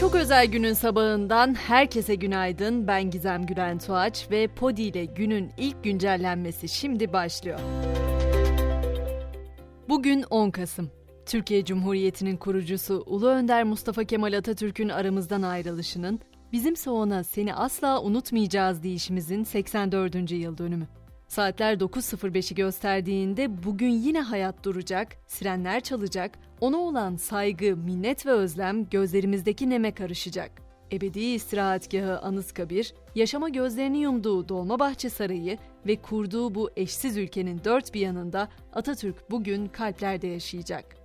Çok özel günün sabahından herkese günaydın. Ben Gizem Gülen Tuğaç ve Podi ile günün ilk güncellenmesi şimdi başlıyor. Bugün 10 Kasım. Türkiye Cumhuriyeti'nin kurucusu Ulu Önder Mustafa Kemal Atatürk'ün aramızdan ayrılışının, bizimse ona seni asla unutmayacağız deyişimizin 84. yıl dönümü. Saatler 9.05'i gösterdiğinde bugün yine hayat duracak, sirenler çalacak, ona olan saygı, minnet ve özlem gözlerimizdeki neme karışacak. Ebedi istirahatgahı Anıtkabir, yaşama gözlerini yumduğu Dolmabahçe Sarayı ve kurduğu bu eşsiz ülkenin dört bir yanında Atatürk bugün kalplerde yaşayacak.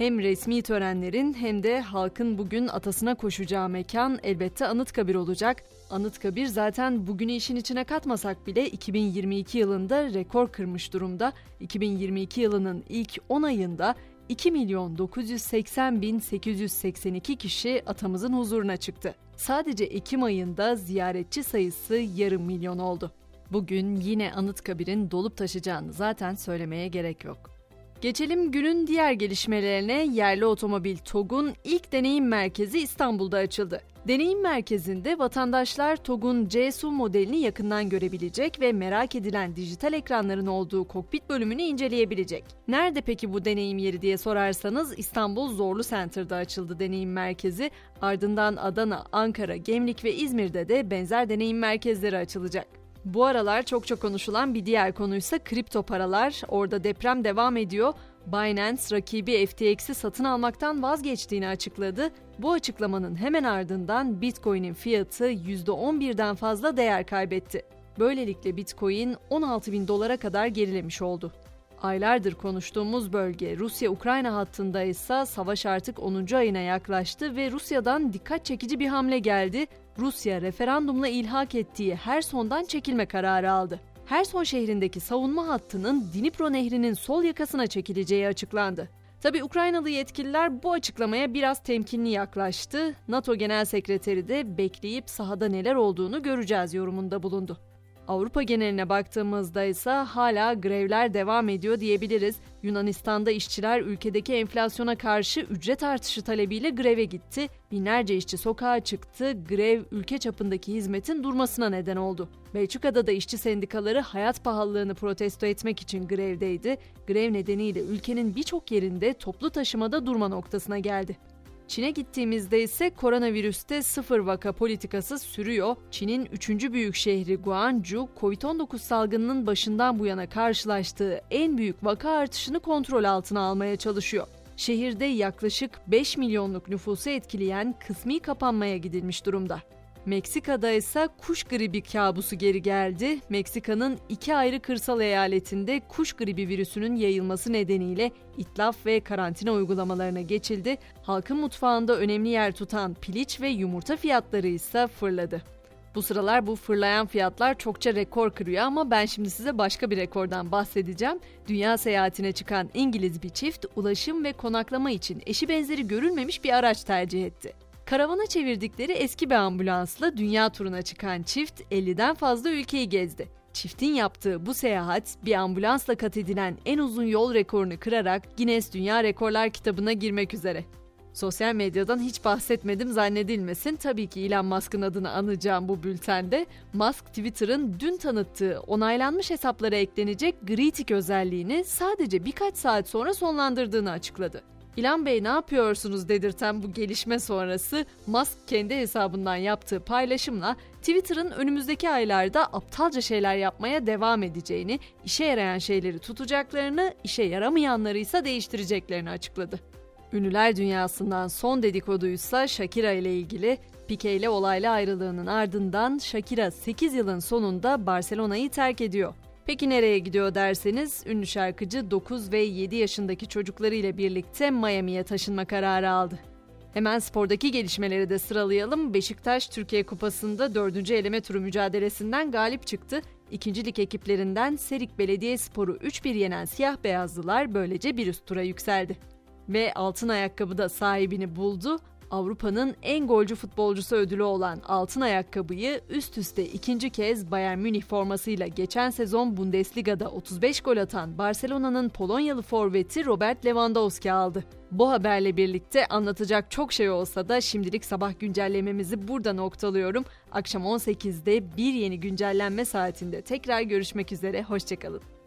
Hem resmi törenlerin hem de halkın bugün atasına koşacağı mekan elbette Anıtkabir olacak. Anıtkabir zaten bugünü işin içine katmasak bile 2022 yılında rekor kırmış durumda. 2022 yılının ilk 10 ayında 2 milyon 980 bin 882 kişi atamızın huzuruna çıktı. Sadece Ekim ayında ziyaretçi sayısı yarım milyon oldu. Bugün yine Anıtkabir'in dolup taşacağını zaten söylemeye gerek yok. Geçelim günün diğer gelişmelerine. Yerli otomobil TOG'un ilk deneyim merkezi İstanbul'da açıldı. Deneyim merkezinde vatandaşlar TOG'un C-SUV modelini yakından görebilecek ve merak edilen dijital ekranların olduğu kokpit bölümünü inceleyebilecek. Nerede peki bu deneyim yeri diye sorarsanız İstanbul Zorlu Center'da açıldı deneyim merkezi. Ardından Adana, Ankara, Gemlik ve İzmir'de de benzer deneyim merkezleri açılacak. Bu aralar çok çok konuşulan bir diğer konuysa kripto paralar. Orada deprem devam ediyor. Binance rakibi FTX'i satın almaktan vazgeçtiğini açıkladı. Bu açıklamanın hemen ardından Bitcoin'in fiyatı %11'den fazla değer kaybetti. Böylelikle Bitcoin 16 bin dolara kadar gerilemiş oldu. Aylardır konuştuğumuz bölge Rusya-Ukrayna hattında ise savaş artık 10. ayına yaklaştı ve Rusya'dan dikkat çekici bir hamle geldi. Rusya referandumla ilhak ettiği Herson'dan çekilme kararı aldı. Herson şehrindeki savunma hattının Dnipro Nehri'nin sol yakasına çekileceği açıklandı. Tabi Ukraynalı yetkililer bu açıklamaya biraz temkinli yaklaştı. NATO Genel Sekreteri de bekleyip sahada neler olduğunu göreceğiz yorumunda bulundu. Avrupa geneline baktığımızda ise hala grevler devam ediyor diyebiliriz. Yunanistan'da işçiler ülkedeki enflasyona karşı ücret artışı talebiyle greve gitti. Binlerce işçi sokağa çıktı. Grev ülke çapındaki hizmetin durmasına neden oldu. Belçika'da da işçi sendikaları hayat pahalılığını protesto etmek için grevdeydi. Grev nedeniyle ülkenin birçok yerinde toplu taşımada durma noktasına geldi. Çin'e gittiğimizde ise koronavirüste sıfır vaka politikası sürüyor. Çin'in üçüncü büyük şehri Guangzhou, Covid-19 salgınının başından bu yana karşılaştığı en büyük vaka artışını kontrol altına almaya çalışıyor. Şehirde yaklaşık 5 milyonluk nüfusu etkileyen kısmi kapanmaya gidilmiş durumda. Meksika'da ise kuş gribi kabusu geri geldi. Meksika'nın iki ayrı kırsal eyaletinde kuş gribi virüsünün yayılması nedeniyle itlaf ve karantina uygulamalarına geçildi. Halkın mutfağında önemli yer tutan piliç ve yumurta fiyatları ise fırladı. Bu sıralar bu fırlayan fiyatlar çokça rekor kırıyor ama ben şimdi size başka bir rekordan bahsedeceğim. Dünya seyahatine çıkan İngiliz bir çift ulaşım ve konaklama için eşi benzeri görülmemiş bir araç tercih etti. Karavana çevirdikleri eski bir ambulansla dünya turuna çıkan çift 50'den fazla ülkeyi gezdi. Çiftin yaptığı bu seyahat bir ambulansla kat edilen en uzun yol rekorunu kırarak Guinness Dünya Rekorlar kitabına girmek üzere. Sosyal medyadan hiç bahsetmedim zannedilmesin. Tabii ki Elon Musk'ın adını anacağım bu bültende. Musk Twitter'ın dün tanıttığı onaylanmış hesaplara eklenecek Greeting özelliğini sadece birkaç saat sonra sonlandırdığını açıkladı. İlhan Bey ne yapıyorsunuz dedirten bu gelişme sonrası Musk kendi hesabından yaptığı paylaşımla Twitter'ın önümüzdeki aylarda aptalca şeyler yapmaya devam edeceğini, işe yarayan şeyleri tutacaklarını, işe yaramayanları ise değiştireceklerini açıkladı. Ünlüler dünyasından son dedikoduysa Shakira ile ilgili Pique ile olaylı ayrılığının ardından Shakira 8 yılın sonunda Barcelona'yı terk ediyor. Peki nereye gidiyor derseniz ünlü şarkıcı 9 ve 7 yaşındaki çocuklarıyla birlikte Miami'ye taşınma kararı aldı. Hemen spordaki gelişmeleri de sıralayalım. Beşiktaş Türkiye Kupası'nda 4. eleme turu mücadelesinden galip çıktı. İkincilik ekiplerinden Serik Belediyespor'u 3-1 yenen siyah beyazlılar böylece bir üst tura yükseldi. Ve altın ayakkabı da sahibini buldu. Avrupa'nın en golcü futbolcusu ödülü olan altın ayakkabıyı üst üste ikinci kez Bayern Münih formasıyla geçen sezon Bundesliga'da 35 gol atan Barcelona'nın Polonyalı forveti Robert Lewandowski aldı. Bu haberle birlikte anlatacak çok şey olsa da şimdilik sabah güncellememizi burada noktalıyorum. Akşam 18'de bir yeni güncellenme saatinde tekrar görüşmek üzere, hoşçakalın.